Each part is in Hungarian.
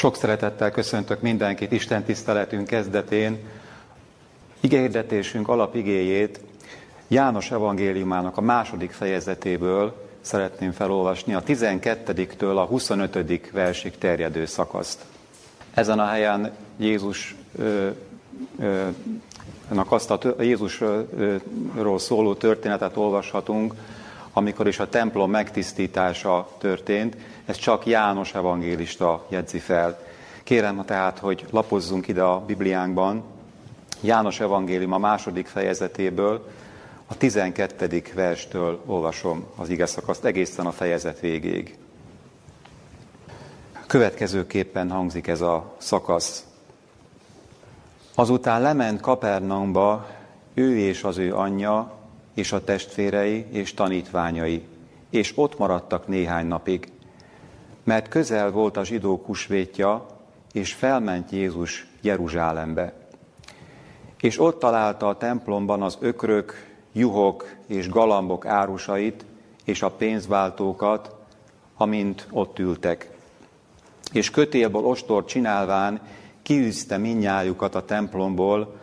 Sok szeretettel köszöntök mindenkit Isten tiszteletünk kezdetén. Igehirdetésünk alapigéjét János evangéliumának a második fejezetéből szeretném felolvasni, a 12-től a 25. versig terjedő szakaszt. Ezen a helyen Jézus ö, ö, azt a Jézusról szóló történetet olvashatunk, amikor is a templom megtisztítása történt, ez csak János evangélista jegyzi fel. Kérem tehát, hogy lapozzunk ide a Bibliánkban, János evangélium a második fejezetéből, a 12. verstől olvasom az ige szakaszt egészen a fejezet végéig. Következőképpen hangzik ez a szakasz. Azután lement Kapernaumba ő és az ő anyja, és a testvérei és tanítványai, és ott maradtak néhány napig, mert közel volt a zsidók husvétja, és felment Jézus Jeruzsálembe. És ott találta a templomban az ökrök, juhok és galambok árusait, és a pénzváltókat, amint ott ültek. És kötélből ostort csinálván kiűzte minnyájukat a templomból,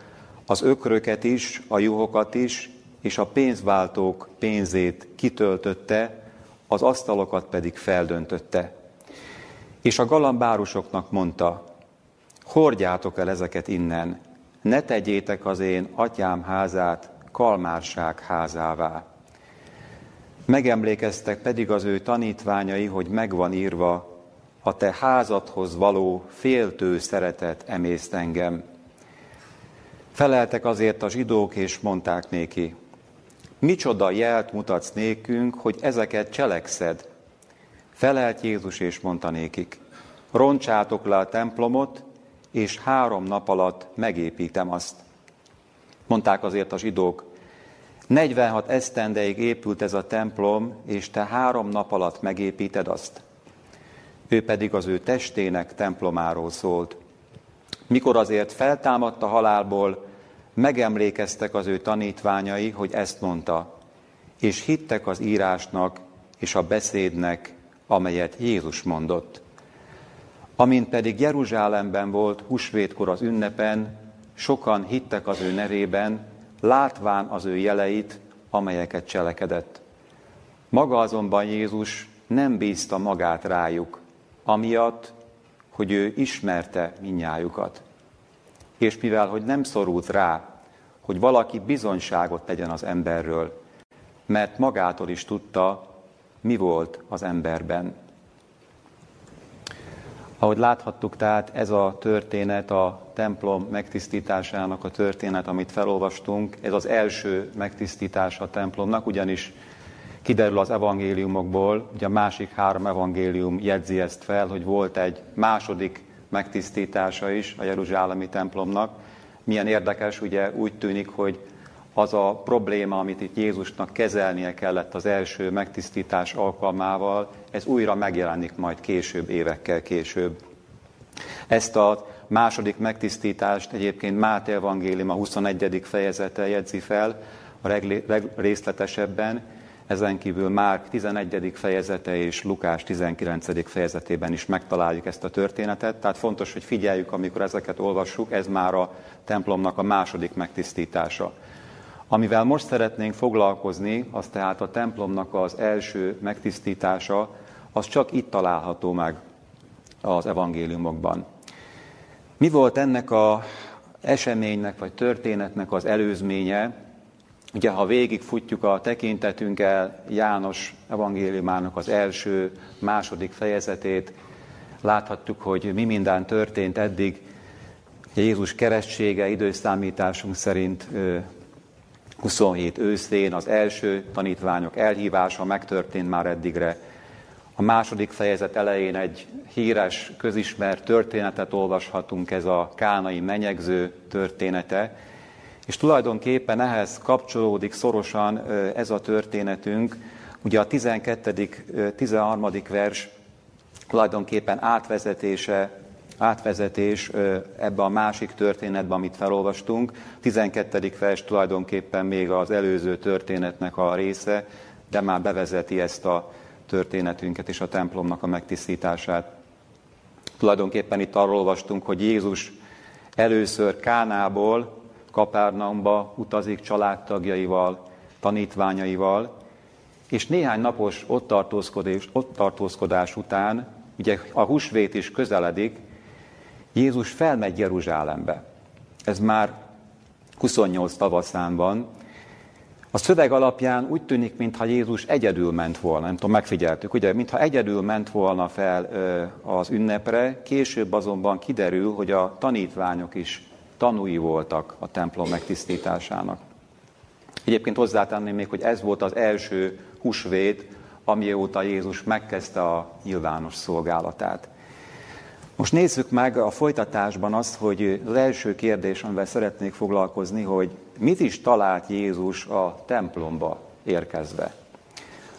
az ökröket is, a juhokat is, és a pénzváltók pénzét kitöltötte, az asztalokat pedig feldöntötte. És a galambárusoknak mondta, hordjátok el ezeket innen, ne tegyétek az én atyám házát kalmárság házává. Megemlékeztek pedig az ő tanítványai, hogy megvan írva, a te házadhoz való féltő szeretet emészt engem. Feleltek azért a zsidók, és mondták néki, micsoda jelt mutatsz nékünk, hogy ezeket cselekszed? Felelt Jézus, és mondta nékik, roncsátok le a templomot, és három nap alatt megépítem azt. Mondták azért a zsidók, 46 esztendeig épült ez a templom, és te három nap alatt megépíted azt. Ő pedig az ő testének templomáról szólt. Mikor azért feltámadt a halálból, megemlékeztek az ő tanítványai, hogy ezt mondta, és hittek az írásnak és a beszédnek, amelyet Jézus mondott. Amint pedig Jeruzsálemben volt husvétkor az ünnepen, sokan hittek az ő nevében, látván az ő jeleit, amelyeket cselekedett. Maga azonban Jézus nem bízta magát rájuk, amiatt, hogy ő ismerte minnyájukat. És mivel, hogy nem szorult rá, hogy valaki bizonyságot tegyen az emberről, mert magától is tudta, mi volt az emberben. Ahogy láthattuk, tehát ez a történet, a templom megtisztításának a történet, amit felolvastunk, ez az első megtisztítása a templomnak, ugyanis kiderül az evangéliumokból, ugye a másik három evangélium jegyzi ezt fel, hogy volt egy második megtisztítása is a Jeruzsálemi templomnak. Milyen érdekes, ugye úgy tűnik, hogy az a probléma, amit itt Jézusnak kezelnie kellett az első megtisztítás alkalmával, ez újra megjelenik majd később, évekkel később. Ezt a második megtisztítást egyébként Máté Evangélium a 21. fejezete jegyzi fel a legrészletesebben, ezen kívül Márk 11. fejezete és Lukás 19. fejezetében is megtaláljuk ezt a történetet, tehát fontos, hogy figyeljük, amikor ezeket olvassuk, ez már a templomnak a második megtisztítása. Amivel most szeretnénk foglalkozni, az tehát a templomnak az első megtisztítása, az csak itt található meg az evangéliumokban. Mi volt ennek a eseménynek vagy történetnek az előzménye? Ugye, ha végigfutjuk a tekintetünkkel János evangéliumának az első, második fejezetét, láthattuk, hogy mi minden történt eddig. Jézus keresztsége időszámításunk szerint 27 őszén az első tanítványok elhívása megtörtént már eddigre. A második fejezet elején egy híres, közismert történetet olvashatunk, ez a kánai menyegző története, és tulajdonképpen ehhez kapcsolódik szorosan ez a történetünk. Ugye a 12. 13. vers tulajdonképpen átvezetése átvezetés ebbe a másik történetbe, amit felolvastunk. 12. vers tulajdonképpen még az előző történetnek a része, de már bevezeti ezt a történetünket és a templomnak a megtisztítását. Tulajdonképpen itt arról olvastunk, hogy Jézus először Kánából Kapárnaumba utazik családtagjaival, tanítványaival, és néhány napos ott tartózkodás, ott tartózkodás után, ugye a húsvét is közeledik, Jézus felmegy Jeruzsálembe. Ez már 28 tavaszán van. A szöveg alapján úgy tűnik, mintha Jézus egyedül ment volna, nem tudom, megfigyeltük, ugye, mintha egyedül ment volna fel az ünnepre, később azonban kiderül, hogy a tanítványok is tanúi voltak a templom megtisztításának. Egyébként hozzátenném még, hogy ez volt az első húsvét, amióta Jézus megkezdte a nyilvános szolgálatát. Most nézzük meg a folytatásban azt, hogy az első kérdés, amivel szeretnék foglalkozni, hogy mit is talált Jézus a templomba érkezve.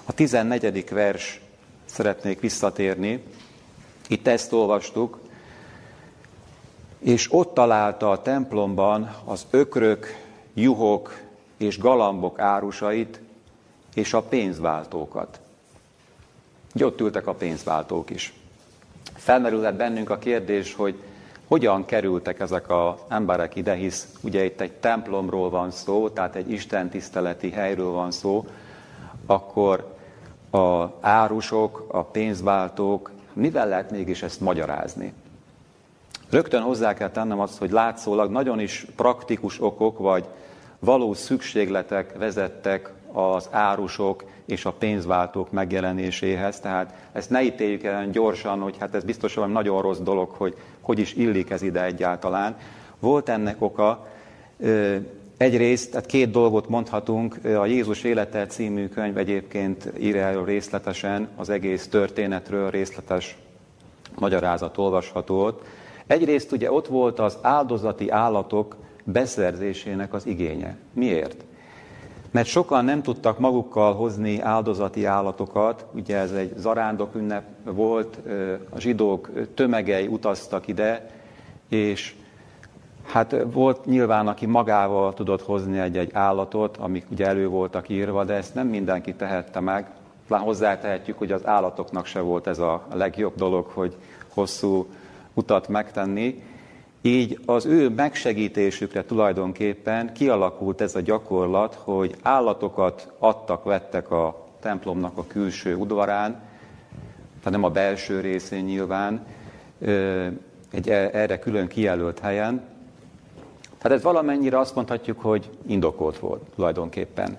A 14. vers szeretnék visszatérni. Itt ezt olvastuk, és ott találta a templomban az ökrök, juhok és galambok árusait, és a pénzváltókat. Ugye ott ültek a pénzváltók is. Felmerülhet bennünk a kérdés, hogy hogyan kerültek ezek az emberek ide, hisz ugye itt egy templomról van szó, tehát egy Isten tiszteleti helyről van szó, akkor a árusok, a pénzváltók, mivel lehet mégis ezt magyarázni? Rögtön hozzá kell tennem azt, hogy látszólag nagyon is praktikus okok, vagy valós szükségletek vezettek az árusok és a pénzváltók megjelenéséhez. Tehát ezt ne ítéljük el gyorsan, hogy hát ez biztos valami nagyon rossz dolog, hogy hogy is illik ez ide egyáltalán. Volt ennek oka, Egyrészt, tehát két dolgot mondhatunk, a Jézus élete című könyv egyébként ír el részletesen, az egész történetről részletes magyarázat olvasható ott. Egyrészt ugye ott volt az áldozati állatok beszerzésének az igénye. Miért? Mert sokan nem tudtak magukkal hozni áldozati állatokat, ugye ez egy zarándok ünnep volt, a zsidók tömegei utaztak ide, és hát volt nyilván, aki magával tudott hozni egy-egy állatot, amik ugye elő voltak írva, de ezt nem mindenki tehette meg. Talán hozzátehetjük, hogy az állatoknak se volt ez a legjobb dolog, hogy hosszú utat megtenni. Így az ő megsegítésükre tulajdonképpen kialakult ez a gyakorlat, hogy állatokat adtak, vettek a templomnak a külső udvarán, tehát nem a belső részén nyilván, egy e, erre külön kijelölt helyen. Tehát ez valamennyire azt mondhatjuk, hogy indokolt volt tulajdonképpen.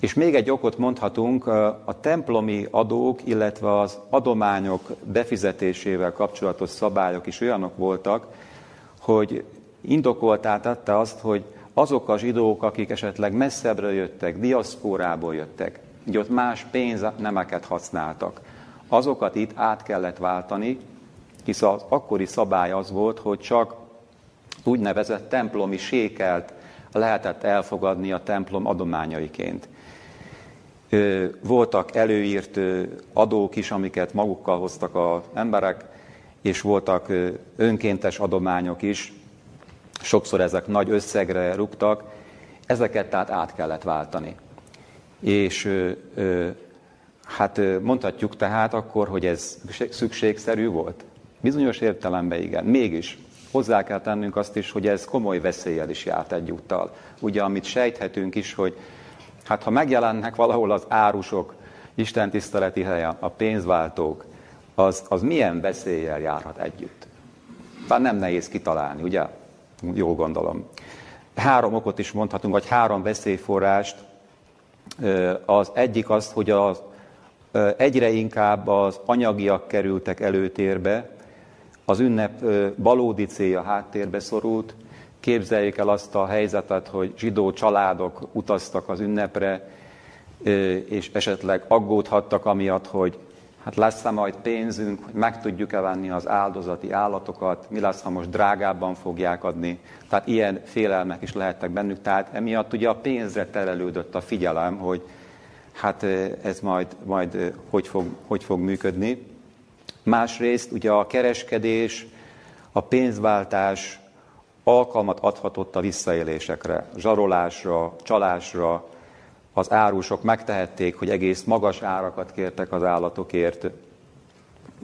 És még egy okot mondhatunk, a templomi adók, illetve az adományok befizetésével kapcsolatos szabályok is olyanok voltak, hogy indokoltá tette azt, hogy azok a zsidók, akik esetleg messzebbre jöttek, diaszpórából jöttek, így ott más pénznemeket használtak, azokat itt át kellett váltani, hisz az akkori szabály az volt, hogy csak úgynevezett templomi sékelt lehetett elfogadni a templom adományaiként. Voltak előírt adók is, amiket magukkal hoztak az emberek, és voltak önkéntes adományok is, sokszor ezek nagy összegre rúgtak, ezeket tehát át kellett váltani. És hát mondhatjuk tehát akkor, hogy ez szükségszerű volt. Bizonyos értelemben igen. Mégis hozzá kell tennünk azt is, hogy ez komoly veszéllyel is járt egyúttal. Ugye, amit sejthetünk is, hogy hát ha megjelennek valahol az árusok, Isten tiszteleti helyen, a pénzváltók, az, az milyen veszéllyel járhat együtt. Bár nem nehéz kitalálni, ugye? Jó gondolom. Három okot is mondhatunk, vagy három veszélyforrást. Az egyik az, hogy az, egyre inkább az anyagiak kerültek előtérbe, az ünnep valódi célja háttérbe szorult. Képzeljék el azt a helyzetet, hogy zsidó családok utaztak az ünnepre, és esetleg aggódhattak amiatt, hogy hát lesz-e majd pénzünk, hogy meg tudjuk-e venni az áldozati állatokat, mi lesz, ha most drágábban fogják adni. Tehát ilyen félelmek is lehettek bennük. Tehát emiatt ugye a pénzre terelődött a figyelem, hogy hát ez majd, majd hogy, fog, hogy fog működni. Másrészt ugye a kereskedés, a pénzváltás alkalmat adhatott a visszaélésekre, zsarolásra, csalásra, az árusok megtehették, hogy egész magas árakat kértek az állatokért.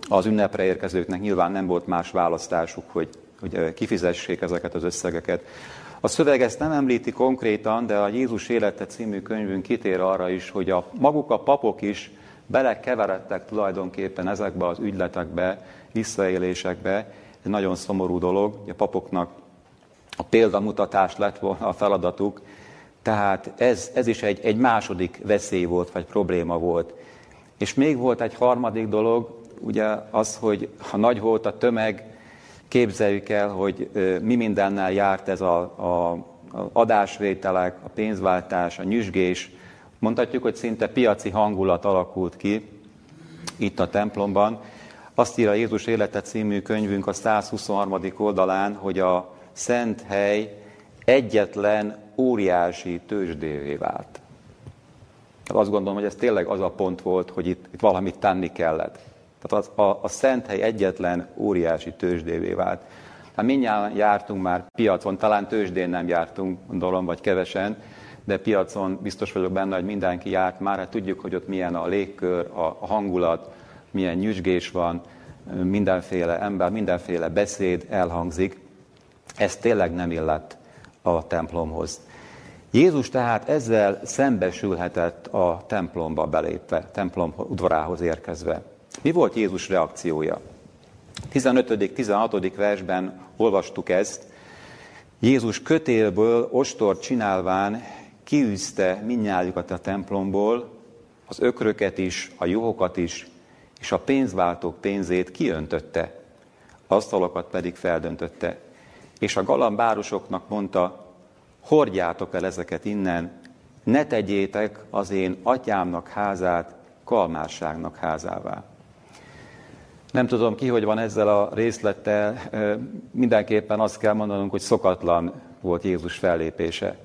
az ünnepre érkezőknek nyilván nem volt más választásuk, hogy, hogy kifizessék ezeket az összegeket. A szöveg ezt nem említi konkrétan, de a Jézus élete című könyvünk kitér arra is, hogy a, maguk a papok is belekeveredtek tulajdonképpen ezekbe az ügyletekbe, visszaélésekbe. Ez nagyon szomorú dolog, a papoknak a példamutatás lett volna a feladatuk, tehát ez, ez is egy, egy második veszély volt, vagy probléma volt. És még volt egy harmadik dolog, ugye az, hogy ha nagy volt a tömeg, képzeljük el, hogy mi mindennel járt ez a, a, a adásvételek, a pénzváltás, a nyüzsgés. Mondhatjuk, hogy szinte piaci hangulat alakult ki itt a templomban. Azt írja Jézus élete című könyvünk a 123. oldalán, hogy a szent hely egyetlen óriási tőzsdévé vált. Hát azt gondolom, hogy ez tényleg az a pont volt, hogy itt, itt valamit tenni kellett. Tehát az, a, a szent hely egyetlen óriási tőzsdévé vált. Hát mindjárt jártunk már piacon, talán tőzsdén nem jártunk, gondolom, vagy kevesen, de piacon biztos vagyok benne, hogy mindenki járt már, hát tudjuk, hogy ott milyen a légkör, a, hangulat, milyen nyüzsgés van, mindenféle ember, mindenféle beszéd elhangzik. Ez tényleg nem illett a templomhoz. Jézus tehát ezzel szembesülhetett a templomba belépve, templom udvarához érkezve. Mi volt Jézus reakciója? 15.-16. versben olvastuk ezt. Jézus kötélből ostort csinálván kiűzte minnyájukat a templomból, az ökröket is, a juhokat is, és a pénzváltók pénzét kiöntötte, asztalokat pedig feldöntötte. És a galambárosoknak mondta, hordjátok el ezeket innen, ne tegyétek az én atyámnak házát kalmárságnak házává. Nem tudom ki, hogy van ezzel a részlettel, mindenképpen azt kell mondanunk, hogy szokatlan volt Jézus fellépése.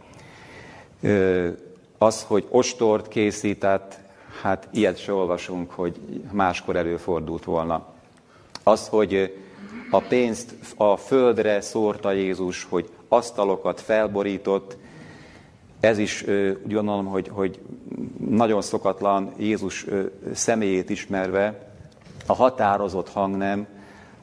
Az, hogy ostort készített, hát ilyet se olvasunk, hogy máskor előfordult volna. Az, hogy a pénzt a földre szórta Jézus, hogy asztalokat felborított, ez is úgy gondolom, hogy, hogy nagyon szokatlan Jézus személyét ismerve, a határozott hang nem,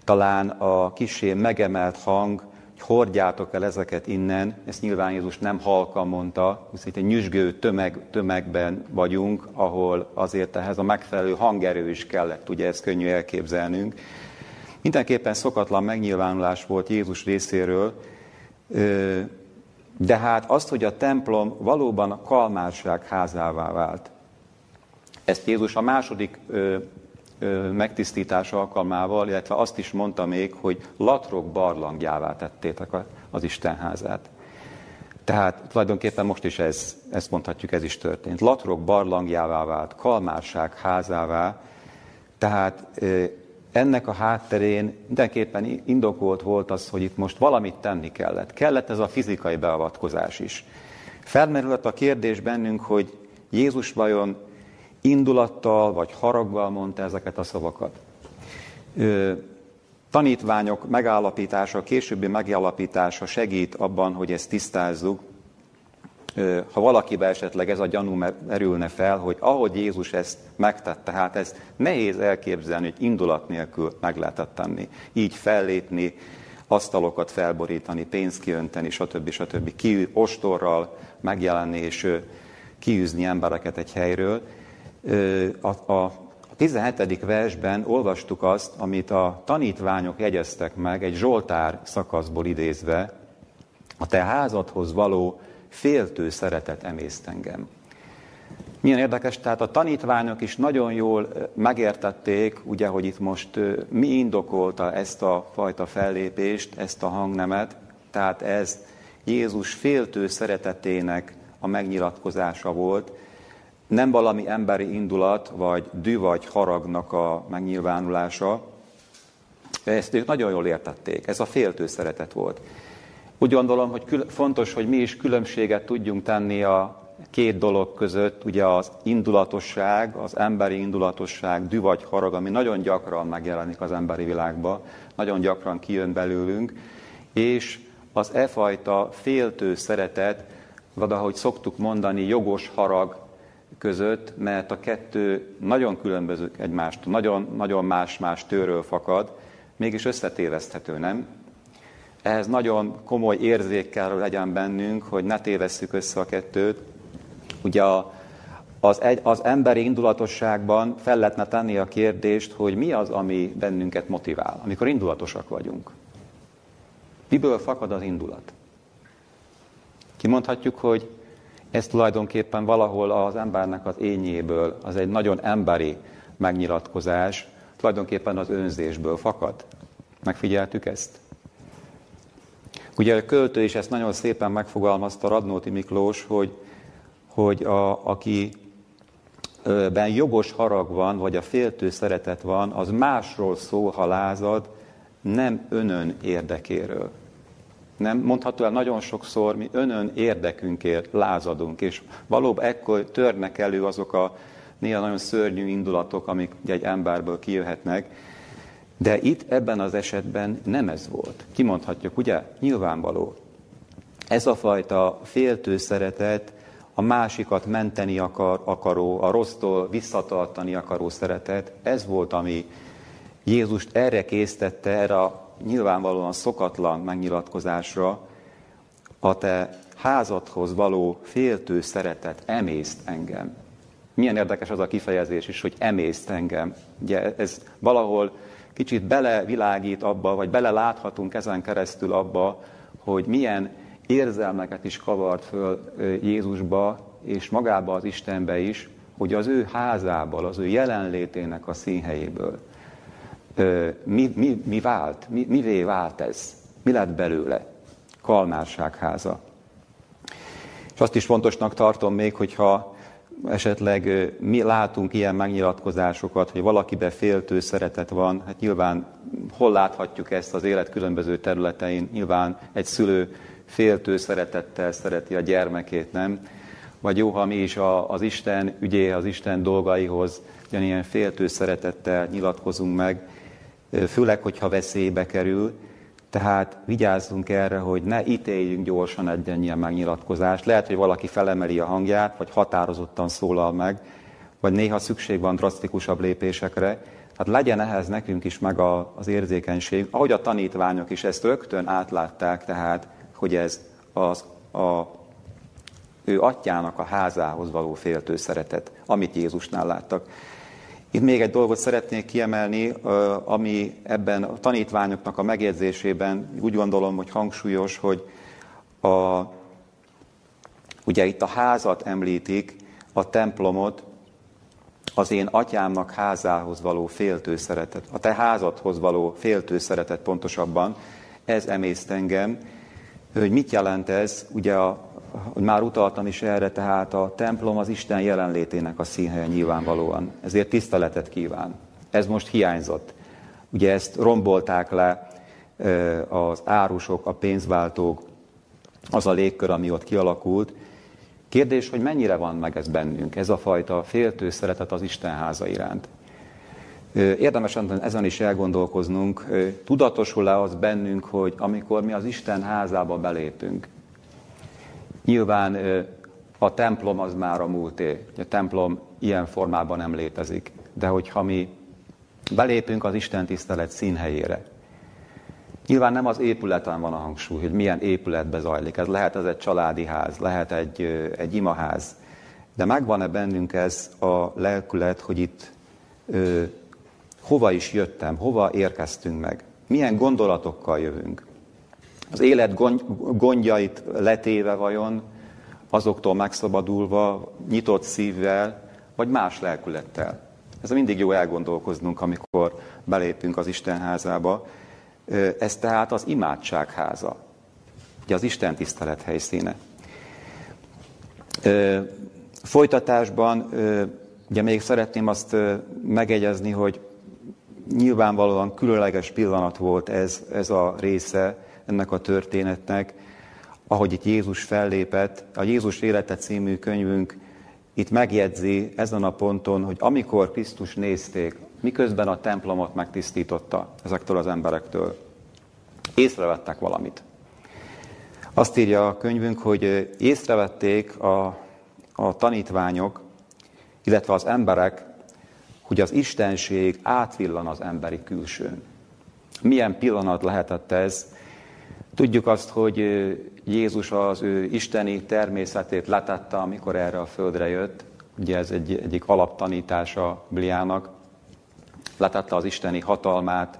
talán a kisé megemelt hang, hogy hordjátok el ezeket innen, ezt nyilván Jézus nem halka mondta, hiszen egy nyüzsgő tömeg, tömegben vagyunk, ahol azért ehhez a megfelelő hangerő is kellett, ugye ezt könnyű elképzelnünk. Mindenképpen szokatlan megnyilvánulás volt Jézus részéről, de hát azt, hogy a templom valóban a kalmárság házává vált, ezt Jézus a második megtisztítás alkalmával, illetve azt is mondta még, hogy latrok barlangjává tettétek az Isten házát. Tehát tulajdonképpen most is ez, ezt mondhatjuk, ez is történt. Latrok barlangjává vált, kalmárság házává, tehát ennek a hátterén mindenképpen indokolt volt az, hogy itt most valamit tenni kellett. Kellett ez a fizikai beavatkozás is. Felmerült a kérdés bennünk, hogy Jézus vajon indulattal vagy haraggal mondta ezeket a szavakat. Tanítványok megállapítása, későbbi megállapítása segít abban, hogy ezt tisztázzuk. Ha valakibe esetleg ez a gyanú erülne fel, hogy ahogy Jézus ezt megtette, hát ezt nehéz elképzelni, hogy indulat nélkül meg lehetett tenni. Így fellépni, asztalokat felborítani, pénzt kiönteni, stb. stb. Ki, ostorral megjelenni és kiűzni embereket egy helyről a, a 17. versben olvastuk azt, amit a tanítványok jegyeztek meg egy Zsoltár szakaszból idézve, a te házadhoz való féltő szeretet emészt engem. Milyen érdekes, tehát a tanítványok is nagyon jól megértették, ugye, hogy itt most mi indokolta ezt a fajta fellépést, ezt a hangnemet, tehát ez Jézus féltő szeretetének a megnyilatkozása volt, nem valami emberi indulat, vagy dű vagy haragnak a megnyilvánulása. Ezt ők nagyon jól értették. Ez a féltő szeretet volt. Úgy gondolom, hogy fontos, hogy mi is különbséget tudjunk tenni a két dolog között, ugye az indulatosság, az emberi indulatosság, dű vagy harag, ami nagyon gyakran megjelenik az emberi világban, nagyon gyakran kijön belőlünk, és az e fajta féltő szeretet, vagy ahogy szoktuk mondani, jogos harag, között, mert a kettő nagyon különböző egymást, nagyon, nagyon más-más tőről fakad, mégis összetéveszthető, nem? Ehhez nagyon komoly érzék kell legyen bennünk, hogy ne tévesszük össze a kettőt. Ugye az, egy, az emberi indulatosságban fel lehetne tenni a kérdést, hogy mi az, ami bennünket motivál, amikor indulatosak vagyunk. Miből fakad az indulat? Kimondhatjuk, hogy ez tulajdonképpen valahol az embernek az ényéből, az egy nagyon emberi megnyilatkozás, tulajdonképpen az önzésből fakad. Megfigyeltük ezt? Ugye a költő is ezt nagyon szépen megfogalmazta Radnóti Miklós, hogy, hogy a, aki ben jogos harag van, vagy a féltő szeretet van, az másról szól, ha lázad, nem önön érdekéről. Nem mondható el nagyon sokszor, mi önön érdekünkért lázadunk, és valóban ekkor törnek elő azok a néha nagyon szörnyű indulatok, amik egy emberből kijöhetnek, de itt ebben az esetben nem ez volt. Kimondhatjuk, ugye? Nyilvánvaló. Ez a fajta féltő szeretet, a másikat menteni akar, akaró, a rossztól visszatartani akaró szeretet, ez volt, ami Jézust erre késztette, erre a nyilvánvalóan szokatlan megnyilatkozásra, a te házadhoz való féltő szeretet emészt engem. Milyen érdekes az a kifejezés is, hogy emészt engem. Ugye ez valahol kicsit belevilágít abba, vagy beleláthatunk ezen keresztül abba, hogy milyen érzelmeket is kavart föl Jézusba, és magába az Istenbe is, hogy az ő házából, az ő jelenlétének a színhelyéből mi, mi, mi vált, mi, mivé vált ez, mi lett belőle? Kalmárság háza. És azt is fontosnak tartom még, hogyha esetleg mi látunk ilyen megnyilatkozásokat, hogy valakibe féltő szeretet van, hát nyilván hol láthatjuk ezt az élet különböző területein, nyilván egy szülő féltő szeretettel szereti a gyermekét, nem? Vagy jó, ha mi is az Isten ügyé, az Isten dolgaihoz ilyen féltő szeretettel nyilatkozunk meg, főleg, hogyha veszélybe kerül, tehát vigyázzunk erre, hogy ne ítéljünk gyorsan egy ilyen megnyilatkozást. Lehet, hogy valaki felemeli a hangját, vagy határozottan szólal meg, vagy néha szükség van drasztikusabb lépésekre. Hát legyen ehhez nekünk is meg a, az érzékenység, ahogy a tanítványok is ezt rögtön átlátták, tehát, hogy ez az, a, ő atyának a házához való féltő szeretet, amit Jézusnál láttak. Itt még egy dolgot szeretnék kiemelni, ami ebben a tanítványoknak a megjegyzésében úgy gondolom, hogy hangsúlyos, hogy a, ugye itt a házat említik, a templomot, az én atyámnak házához való féltő szeretet, a te házadhoz való féltő szeretet pontosabban, ez emészt engem. Hogy mit jelent ez? Ugye a már utaltam is erre, tehát a templom az Isten jelenlétének a színhelye nyilvánvalóan. Ezért tiszteletet kíván. Ez most hiányzott. Ugye ezt rombolták le az árusok, a pénzváltók, az a légkör, ami ott kialakult. Kérdés, hogy mennyire van meg ez bennünk, ez a fajta féltő szeretet az Isten háza iránt. Érdemes ezen is elgondolkoznunk, tudatosul-e az bennünk, hogy amikor mi az Isten házába belépünk, Nyilván a templom az már a múlté. A templom ilyen formában nem létezik. De hogyha mi belépünk az Isten tisztelet színhelyére, Nyilván nem az épületen van a hangsúly, hogy milyen épületbe zajlik. Ez lehet ez egy családi ház, lehet egy, egy imaház. De megvan-e bennünk ez a lelkület, hogy itt ö, hova is jöttem, hova érkeztünk meg, milyen gondolatokkal jövünk. Az élet gondjait letéve vajon, azoktól megszabadulva, nyitott szívvel, vagy más lelkülettel. Ez mindig jó elgondolkoznunk, amikor belépünk az Isten házába. Ez tehát az imádság háza, ugye az Isten tisztelet helyszíne. Folytatásban ugye még szeretném azt megegyezni, hogy nyilvánvalóan különleges pillanat volt ez, ez a része ennek a történetnek, ahogy itt Jézus fellépett. A Jézus élete című könyvünk itt megjegyzi ezen a ponton, hogy amikor Krisztus nézték, miközben a templomot megtisztította ezektől az emberektől, észrevettek valamit. Azt írja a könyvünk, hogy észrevették a, a tanítványok, illetve az emberek, hogy az Istenség átvillan az emberi külsőn. Milyen pillanat lehetett ez? Tudjuk azt, hogy Jézus az ő isteni természetét letette, amikor erre a földre jött. Ugye ez egy, egyik alaptanítása Bliának. Letette az isteni hatalmát,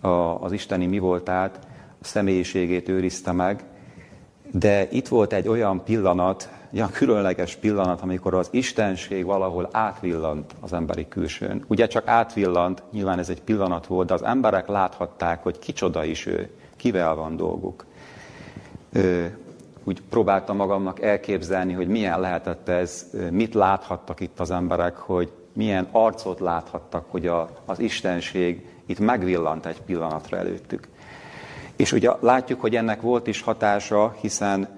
a, az isteni mi voltát, a személyiségét őrizte meg. De itt volt egy olyan pillanat, olyan különleges pillanat, amikor az Istenség valahol átvillant az emberi külsőn. Ugye csak átvillant, nyilván ez egy pillanat volt, de az emberek láthatták, hogy kicsoda is ő, kivel van dolguk. Úgy próbáltam magamnak elképzelni, hogy milyen lehetett ez, mit láthattak itt az emberek, hogy milyen arcot láthattak, hogy a, az Istenség itt megvillant egy pillanatra előttük. És ugye látjuk, hogy ennek volt is hatása, hiszen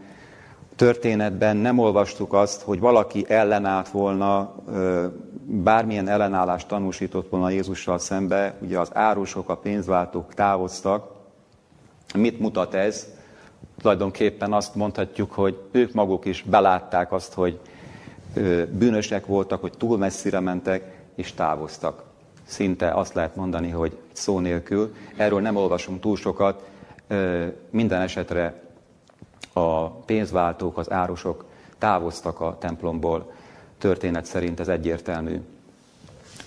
történetben nem olvastuk azt, hogy valaki ellenállt volna, bármilyen ellenállást tanúsított volna Jézussal szembe, ugye az árusok, a pénzváltók távoztak. Mit mutat ez? Tulajdonképpen azt mondhatjuk, hogy ők maguk is belátták azt, hogy bűnösek voltak, hogy túl messzire mentek, és távoztak. Szinte azt lehet mondani, hogy szó nélkül. Erről nem olvasunk túl sokat. Minden esetre a pénzváltók, az árusok távoztak a templomból. Történet szerint ez egyértelmű.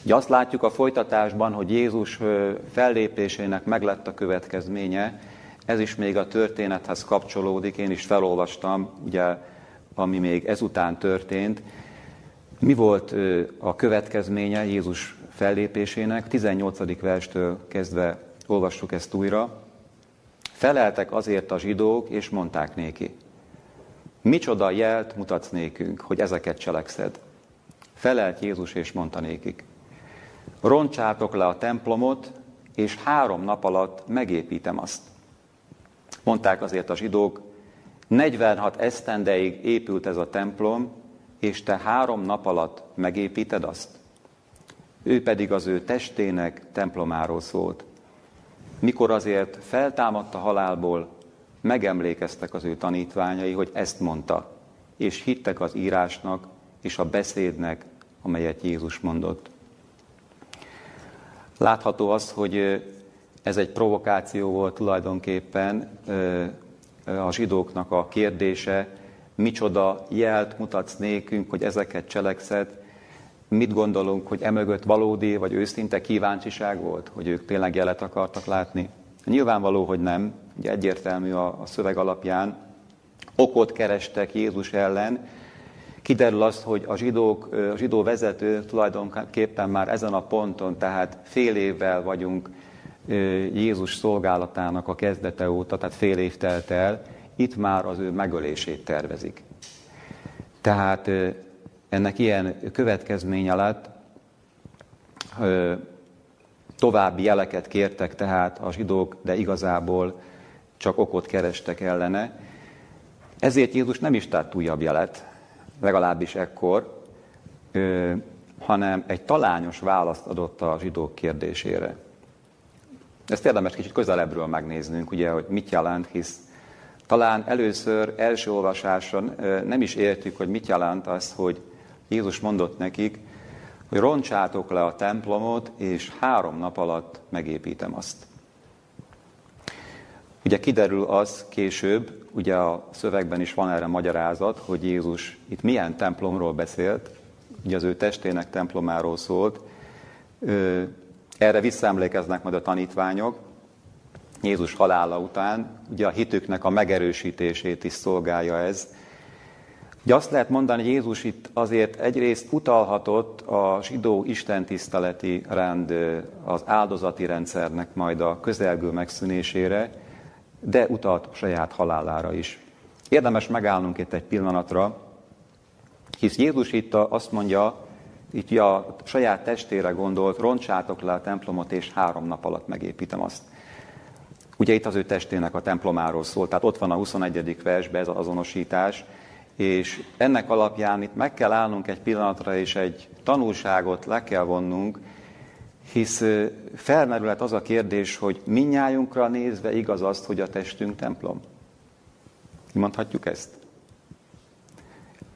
Ugye azt látjuk a folytatásban, hogy Jézus fellépésének meglett a következménye, ez is még a történethez kapcsolódik, én is felolvastam, ugye, ami még ezután történt. Mi volt a következménye Jézus fellépésének? 18. verstől kezdve olvassuk ezt újra. Feleltek azért a zsidók, és mondták néki. Micsoda jelt mutatsz nékünk, hogy ezeket cselekszed? Felelt Jézus, és mondta nékik. Roncsátok le a templomot, és három nap alatt megépítem azt. Mondták azért a zsidók, 46 esztendeig épült ez a templom, és te három nap alatt megépíted azt. Ő pedig az ő testének templomáról szólt mikor azért feltámadt a halálból, megemlékeztek az ő tanítványai, hogy ezt mondta, és hittek az írásnak és a beszédnek, amelyet Jézus mondott. Látható az, hogy ez egy provokáció volt tulajdonképpen a zsidóknak a kérdése, micsoda jelt mutatsz nékünk, hogy ezeket cselekszed, mit gondolunk, hogy emögött valódi vagy őszinte kíváncsiság volt, hogy ők tényleg jelet akartak látni? Nyilvánvaló, hogy nem, ugye egyértelmű a, szöveg alapján. Okot kerestek Jézus ellen, kiderül az, hogy a, zsidók, a zsidó vezető tulajdonképpen már ezen a ponton, tehát fél évvel vagyunk Jézus szolgálatának a kezdete óta, tehát fél év telt el, itt már az ő megölését tervezik. Tehát ennek ilyen következménye lett, további jeleket kértek tehát a zsidók, de igazából csak okot kerestek ellene. Ezért Jézus nem is tett újabb jelet, legalábbis ekkor, hanem egy talányos választ adott a zsidók kérdésére. Ezt érdemes kicsit közelebbről megnéznünk, ugye, hogy mit jelent, hisz talán először, első olvasáson nem is értük, hogy mit jelent az, hogy Jézus mondott nekik, hogy roncsátok le a templomot, és három nap alatt megépítem azt. Ugye kiderül az később, ugye a szövegben is van erre magyarázat, hogy Jézus itt milyen templomról beszélt, ugye az ő testének templomáról szólt. Erre visszaemlékeznek majd a tanítványok, Jézus halála után, ugye a hitüknek a megerősítését is szolgálja ez, Ugye azt lehet mondani, hogy Jézus itt azért egyrészt utalhatott a zsidó istentiszteleti rend, az áldozati rendszernek majd a közelgő megszűnésére, de utalt saját halálára is. Érdemes megállnunk itt egy pillanatra, hisz Jézus itt azt mondja, itt a saját testére gondolt, roncsátok le a templomot, és három nap alatt megépítem azt. Ugye itt az ő testének a templomáról szól, tehát ott van a 21. versben ez az azonosítás, és ennek alapján itt meg kell állnunk egy pillanatra, és egy tanulságot le kell vonnunk, hisz felmerülhet az a kérdés, hogy minnyájunkra nézve igaz azt, hogy a testünk templom. Mondhatjuk ezt?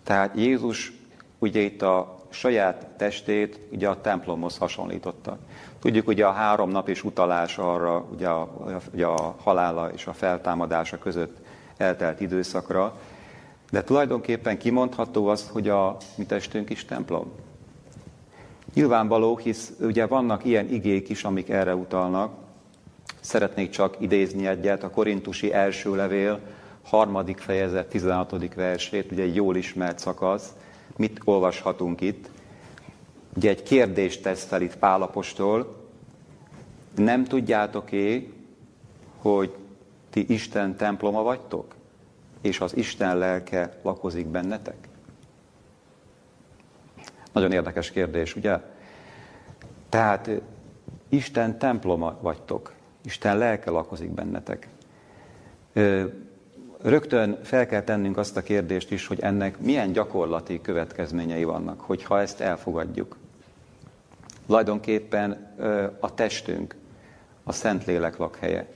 Tehát Jézus ugye itt a saját testét ugye a templomhoz hasonlította. Tudjuk ugye a három nap és utalás arra, ugye a, ugye a halála és a feltámadása között eltelt időszakra, de tulajdonképpen kimondható az, hogy a mi testünk is templom. Nyilvánvaló, hisz ugye vannak ilyen igék is, amik erre utalnak. Szeretnék csak idézni egyet, a korintusi első levél, harmadik fejezet, 16. versét, ugye egy jól ismert szakasz. Mit olvashatunk itt? Ugye egy kérdést tesz fel itt Pálapostól. Nem tudjátok-é, hogy ti Isten temploma vagytok? És az Isten lelke lakozik bennetek? Nagyon érdekes kérdés, ugye? Tehát Isten temploma vagytok, Isten lelke lakozik bennetek. Rögtön fel kell tennünk azt a kérdést is, hogy ennek milyen gyakorlati következményei vannak, hogyha ezt elfogadjuk. Tulajdonképpen a testünk, a Szentlélek lakhelye.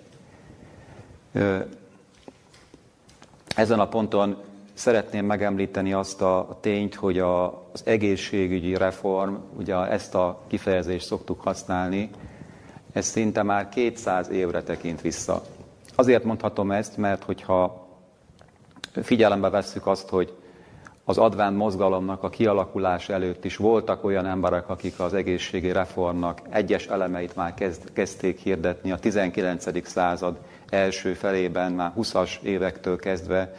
Ezen a ponton szeretném megemlíteni azt a tényt, hogy a, az egészségügyi reform, ugye ezt a kifejezést szoktuk használni, ez szinte már 200 évre tekint vissza. Azért mondhatom ezt, mert hogyha figyelembe vesszük azt, hogy az advent mozgalomnak a kialakulás előtt is voltak olyan emberek, akik az egészségi reformnak egyes elemeit már kezd, kezdték hirdetni a 19. század első felében, már 20-as évektől kezdve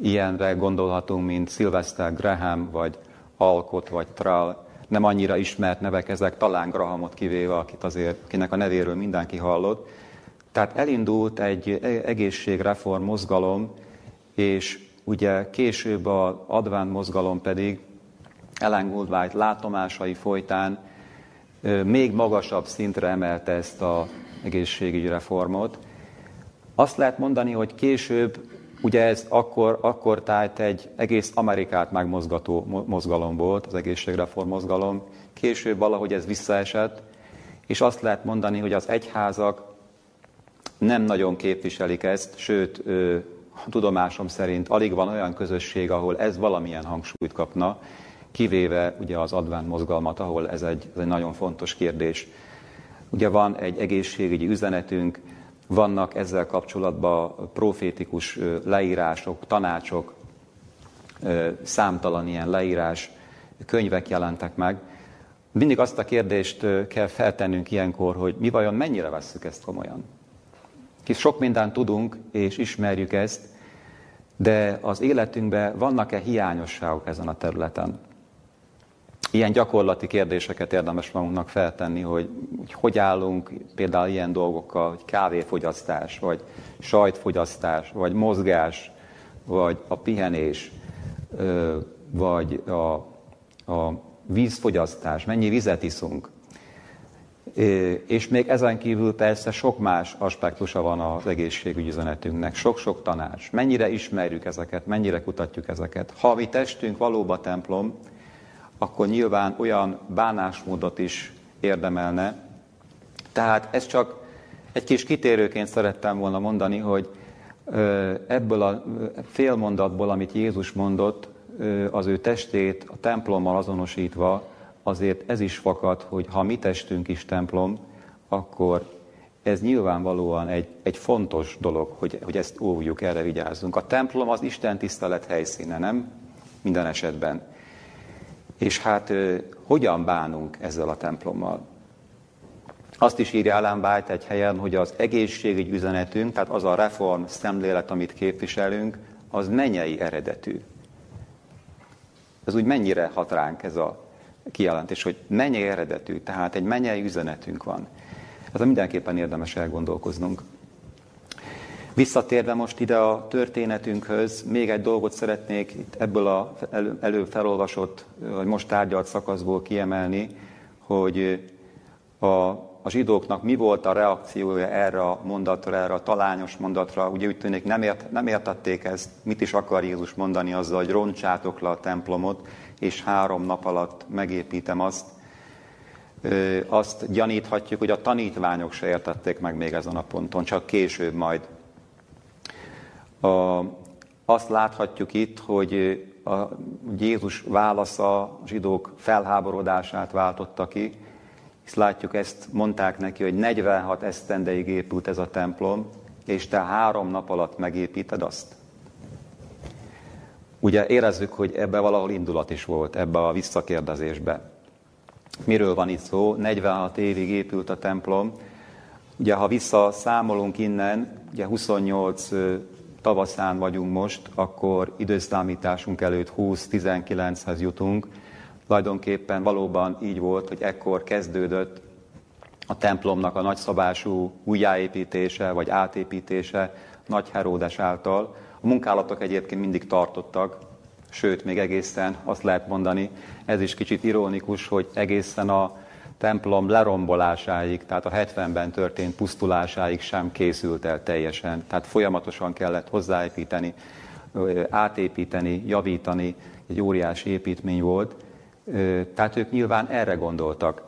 Ilyenre gondolhatunk, mint Sylvester Graham, vagy Alcott, vagy Trall. Nem annyira ismert nevek ezek, talán Grahamot kivéve, akit azért, akinek a nevéről mindenki hallott. Tehát elindult egy egészségreform mozgalom, és ugye később az advent mozgalom pedig Ellen Goldwhite látomásai folytán még magasabb szintre emelte ezt az egészségügyi reformot. Azt lehet mondani, hogy később Ugye ez akkor, akkor tájt egy egész Amerikát megmozgató mozgalom volt, az egészségreform mozgalom. Később valahogy ez visszaesett, és azt lehet mondani, hogy az egyházak nem nagyon képviselik ezt, sőt, tudomásom szerint alig van olyan közösség, ahol ez valamilyen hangsúlyt kapna, kivéve ugye az advent mozgalmat, ahol ez egy, ez egy nagyon fontos kérdés. Ugye van egy egészségügyi üzenetünk, vannak ezzel kapcsolatban profétikus leírások, tanácsok, számtalan ilyen leírás, könyvek jelentek meg. Mindig azt a kérdést kell feltennünk ilyenkor, hogy mi vajon mennyire vesszük ezt komolyan. Hisz sok mindent tudunk és ismerjük ezt, de az életünkben vannak-e hiányosságok ezen a területen? ilyen gyakorlati kérdéseket érdemes magunknak feltenni, hogy hogy állunk például ilyen dolgokkal, hogy kávéfogyasztás, vagy sajtfogyasztás, vagy mozgás, vagy a pihenés, vagy a, a vízfogyasztás, mennyi vizet iszunk. És még ezen kívül persze sok más aspektusa van az egészségügyi üzenetünknek, sok-sok tanács. Mennyire ismerjük ezeket, mennyire kutatjuk ezeket. Ha mi testünk valóban templom, akkor nyilván olyan bánásmódot is érdemelne. Tehát ez csak egy kis kitérőként szerettem volna mondani, hogy ebből a félmondatból, amit Jézus mondott, az ő testét a templommal azonosítva, azért ez is fakad, hogy ha mi testünk is templom, akkor ez nyilvánvalóan egy, egy fontos dolog, hogy, hogy ezt óvjuk, erre vigyázzunk. A templom az Isten tisztelet helyszíne, nem? Minden esetben. És hát hogyan bánunk ezzel a templommal? Azt is írja Ellen White egy helyen, hogy az egészségügy üzenetünk, tehát az a reform szemlélet, amit képviselünk, az menyei eredetű. Ez úgy mennyire hat ránk ez a kijelentés, hogy menyei eredetű, tehát egy menyei üzenetünk van. Ez mindenképpen érdemes elgondolkoznunk. Visszatérve most ide a történetünkhöz, még egy dolgot szeretnék itt ebből a elő felolvasott, vagy most tárgyalt szakaszból kiemelni, hogy a, a zsidóknak mi volt a reakciója erre a mondatra, erre a talányos mondatra. Ugye úgy tűnik nem, ért, nem értették ezt, mit is akar Jézus mondani azzal, hogy roncsátok le a templomot, és három nap alatt megépítem azt. Azt gyaníthatjuk, hogy a tanítványok se értették meg még ezen a ponton, csak később majd a, azt láthatjuk itt, hogy a Jézus válasza a zsidók felháborodását váltotta ki, és látjuk, ezt mondták neki, hogy 46 esztendeig épült ez a templom, és te három nap alatt megépíted azt. Ugye érezzük, hogy ebbe valahol indulat is volt, ebbe a visszakérdezésbe. Miről van itt szó? 46 évig épült a templom. Ugye, ha visszaszámolunk innen, ugye 28 tavaszán vagyunk most, akkor időszámításunk előtt 20-19-hez jutunk. Tulajdonképpen valóban így volt, hogy ekkor kezdődött a templomnak a nagyszabású újjáépítése vagy átépítése Nagy Heródes által. A munkálatok egyébként mindig tartottak, sőt, még egészen azt lehet mondani, ez is kicsit ironikus, hogy egészen a templom lerombolásáig, tehát a 70-ben történt pusztulásáig sem készült el teljesen. Tehát folyamatosan kellett hozzáépíteni, átépíteni, javítani, egy óriási építmény volt. Tehát ők nyilván erre gondoltak,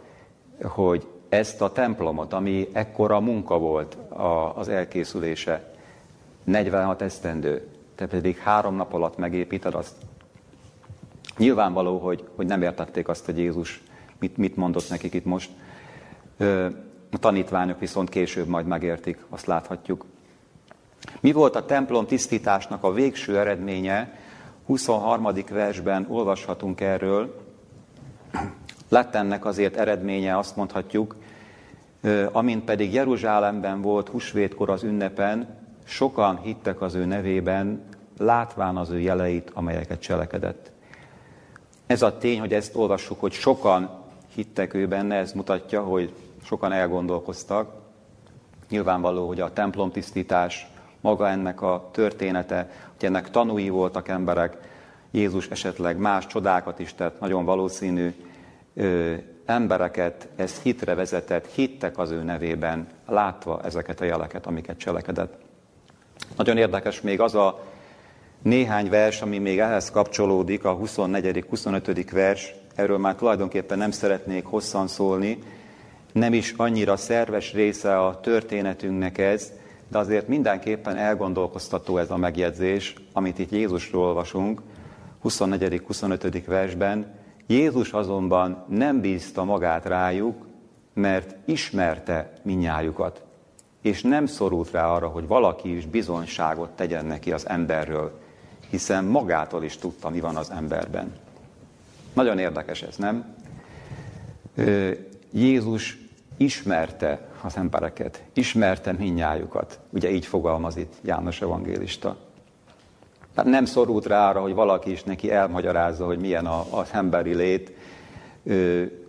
hogy ezt a templomot, ami ekkora munka volt az elkészülése, 46 esztendő, te pedig három nap alatt megépíted azt. Nyilvánvaló, hogy, hogy nem értették azt, hogy Jézus mit, mit mondott nekik itt most. A tanítványok viszont később majd megértik, azt láthatjuk. Mi volt a templom tisztításnak a végső eredménye? 23. versben olvashatunk erről. Lett ennek azért eredménye, azt mondhatjuk, amint pedig Jeruzsálemben volt husvétkor az ünnepen, sokan hittek az ő nevében, látván az ő jeleit, amelyeket cselekedett. Ez a tény, hogy ezt olvassuk, hogy sokan hittek ő benne, ez mutatja, hogy sokan elgondolkoztak. Nyilvánvaló, hogy a templom tisztítás, maga ennek a története, hogy ennek tanúi voltak emberek, Jézus esetleg más csodákat is tett, nagyon valószínű, ö, embereket ez hitre vezetett, hittek az ő nevében, látva ezeket a jeleket, amiket cselekedett. Nagyon érdekes még az a néhány vers, ami még ehhez kapcsolódik, a 24.-25. vers, erről már tulajdonképpen nem szeretnék hosszan szólni, nem is annyira szerves része a történetünknek ez, de azért mindenképpen elgondolkoztató ez a megjegyzés, amit itt Jézusról olvasunk, 24.-25. versben. Jézus azonban nem bízta magát rájuk, mert ismerte minnyájukat, és nem szorult rá arra, hogy valaki is bizonyságot tegyen neki az emberről, hiszen magától is tudta, mi van az emberben. Nagyon érdekes ez, nem? Jézus ismerte az embereket, ismerte minnyájukat. Ugye így fogalmaz itt János evangélista. Tehát nem szorult rá arra, hogy valaki is neki elmagyarázza, hogy milyen az emberi lét.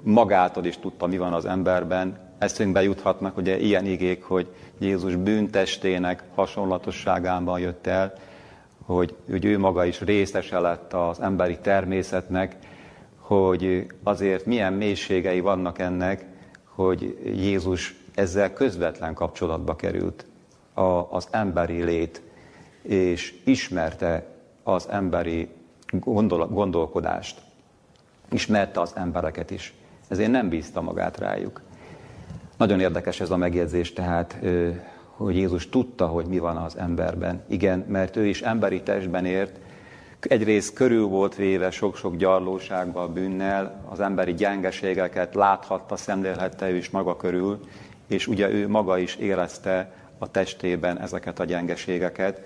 Magától is tudta, mi van az emberben. Eszünkbe juthatnak ugye ilyen igék, hogy Jézus bűntestének hasonlatosságában jött el, hogy, hogy ő maga is részese lett az emberi természetnek, hogy azért milyen mélységei vannak ennek, hogy Jézus ezzel közvetlen kapcsolatba került a, az emberi lét, és ismerte az emberi gondol, gondolkodást. Ismerte az embereket is. Ezért nem bízta magát rájuk. Nagyon érdekes ez a megjegyzés, tehát, hogy Jézus tudta, hogy mi van az emberben. Igen, mert ő is emberi testben ért, egyrészt körül volt véve sok-sok gyarlósággal, bűnnel, az emberi gyengeségeket láthatta, szemlélhette ő is maga körül, és ugye ő maga is érezte a testében ezeket a gyengeségeket.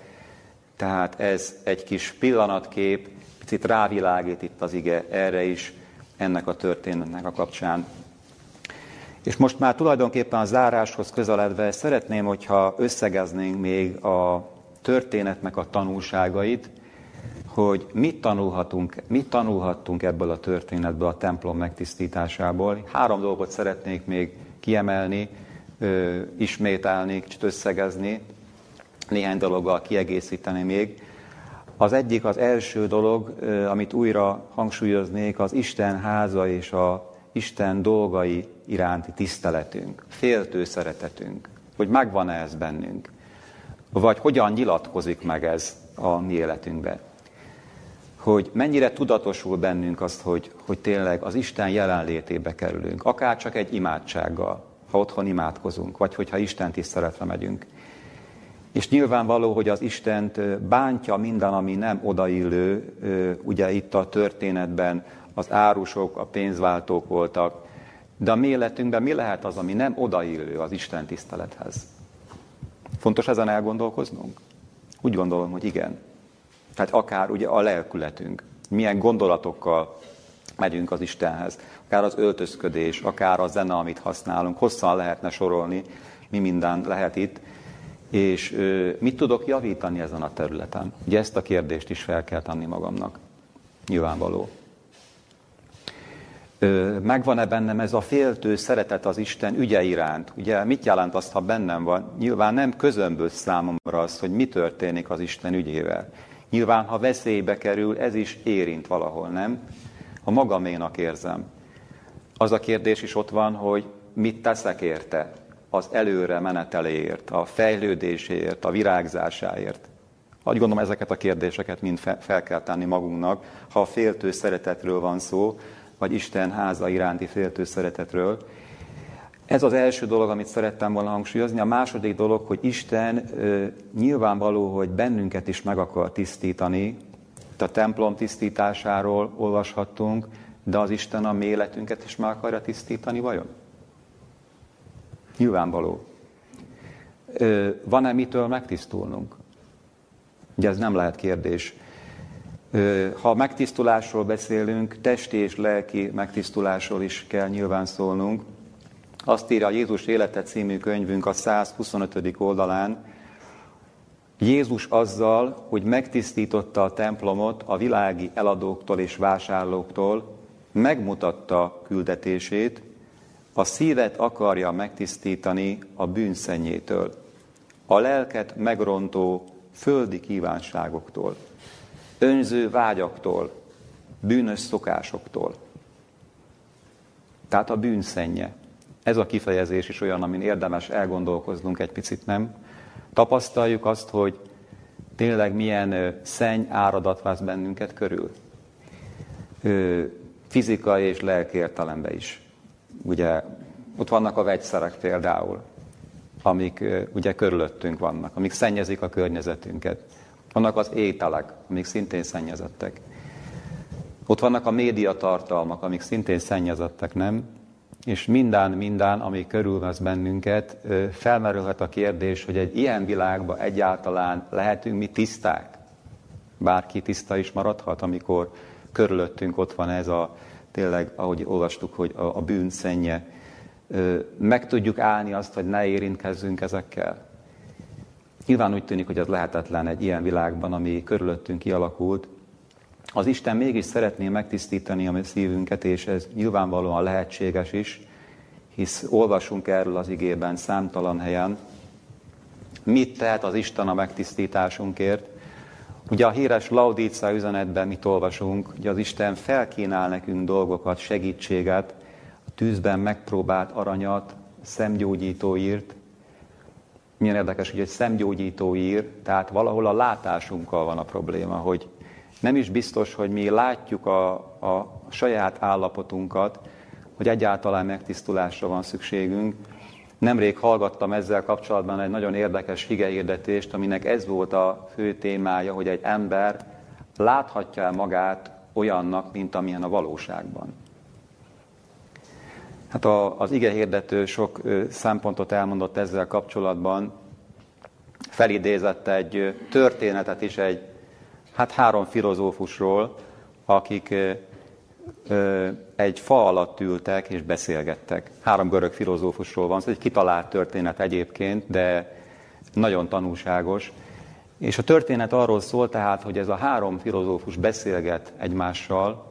Tehát ez egy kis pillanatkép, picit rávilágít itt az ige erre is, ennek a történetnek a kapcsán. És most már tulajdonképpen a záráshoz közeledve szeretném, hogyha összegeznénk még a történetnek a tanulságait, hogy mit tanulhatunk, mit tanulhattunk ebből a történetből, a templom megtisztításából. Három dolgot szeretnék még kiemelni, ö, ismételni, kicsit összegezni, néhány dologgal kiegészíteni még. Az egyik, az első dolog, amit újra hangsúlyoznék, az Isten háza és a Isten dolgai iránti tiszteletünk, féltő szeretetünk, hogy megvan-e ez bennünk, vagy hogyan nyilatkozik meg ez a mi életünkben hogy mennyire tudatosul bennünk azt, hogy, hogy tényleg az Isten jelenlétébe kerülünk, akár csak egy imádsággal, ha otthon imádkozunk, vagy hogyha Isten tiszteletre megyünk. És nyilvánvaló, hogy az Istent bántja minden, ami nem odaillő, ugye itt a történetben az árusok, a pénzváltók voltak, de a mi életünkben mi lehet az, ami nem odaillő az Isten tisztelethez? Fontos ezen elgondolkoznunk? Úgy gondolom, hogy igen. Tehát akár ugye a lelkületünk, milyen gondolatokkal megyünk az Istenhez, akár az öltözködés, akár a zene, amit használunk, hosszan lehetne sorolni, mi minden lehet itt, és mit tudok javítani ezen a területen? Ugye ezt a kérdést is fel kell tenni magamnak. Nyilvánvaló. Ö, megvan-e bennem ez a féltő szeretet az Isten ügye iránt? Ugye mit jelent azt, ha bennem van? Nyilván nem közömbös számomra az, hogy mi történik az Isten ügyével. Nyilván, ha veszélybe kerül, ez is érint valahol, nem? A magaménak érzem. Az a kérdés is ott van, hogy mit teszek érte? Az előre meneteléért, a fejlődéséért, a virágzásáért. Úgy gondolom, ezeket a kérdéseket mind fel kell tenni magunknak, ha a féltő szeretetről van szó, vagy Isten háza iránti féltő szeretetről. Ez az első dolog, amit szerettem volna hangsúlyozni. A második dolog, hogy Isten nyilvánvaló, hogy bennünket is meg akar tisztítani. Itt a templom tisztításáról olvashattunk, de az Isten a mi is meg akarja tisztítani, vajon? Nyilvánvaló. Van-e mitől megtisztulnunk? Ugye ez nem lehet kérdés. Ha megtisztulásról beszélünk, testi és lelki megtisztulásról is kell nyilván szólnunk. Azt írja a Jézus élete című könyvünk a 125. oldalán, Jézus azzal, hogy megtisztította a templomot a világi eladóktól és vásárlóktól, megmutatta küldetését, a szívet akarja megtisztítani a bűnszennyétől, a lelket megrontó földi kívánságoktól, önző vágyaktól, bűnös szokásoktól. Tehát a bűnszenye. Ez a kifejezés is olyan, amin érdemes elgondolkoznunk egy picit, nem? Tapasztaljuk azt, hogy tényleg milyen szenny áradat vász bennünket körül. Fizikai és lelki értelemben is. Ugye ott vannak a vegyszerek például, amik ugye körülöttünk vannak, amik szennyezik a környezetünket. Vannak az ételek, amik szintén szennyezettek. Ott vannak a médiatartalmak, amik szintén szennyezettek, nem? És minden, minden, ami körülvesz bennünket, felmerülhet a kérdés, hogy egy ilyen világban egyáltalán lehetünk mi tiszták? Bárki tiszta is maradhat, amikor körülöttünk ott van ez a, tényleg, ahogy olvastuk, hogy a, a bűn szennye. Meg tudjuk állni azt, hogy ne érintkezzünk ezekkel? Nyilván úgy tűnik, hogy ez lehetetlen egy ilyen világban, ami körülöttünk kialakult. Az Isten mégis szeretné megtisztítani a mi szívünket, és ez nyilvánvalóan lehetséges is, hisz olvasunk erről az igében számtalan helyen. Mit tehet az Isten a megtisztításunkért? Ugye a híres Laudícia üzenetben mit olvasunk, hogy az Isten felkínál nekünk dolgokat, segítséget, a tűzben megpróbált aranyat, szemgyógyító írt, milyen érdekes, hogy egy szemgyógyító ír, tehát valahol a látásunkkal van a probléma, hogy nem is biztos, hogy mi látjuk a, a saját állapotunkat, hogy egyáltalán megtisztulásra van szükségünk. Nemrég hallgattam ezzel kapcsolatban egy nagyon érdekes higehirdetést, aminek ez volt a fő témája, hogy egy ember láthatja el magát olyannak, mint amilyen a valóságban. Hát a, az ige hirdető sok szempontot elmondott ezzel kapcsolatban. Felidézett egy történetet is egy, hát három filozófusról, akik egy fa alatt ültek és beszélgettek. Három görög filozófusról van, ez egy kitalált történet egyébként, de nagyon tanulságos. És a történet arról szól tehát, hogy ez a három filozófus beszélget egymással,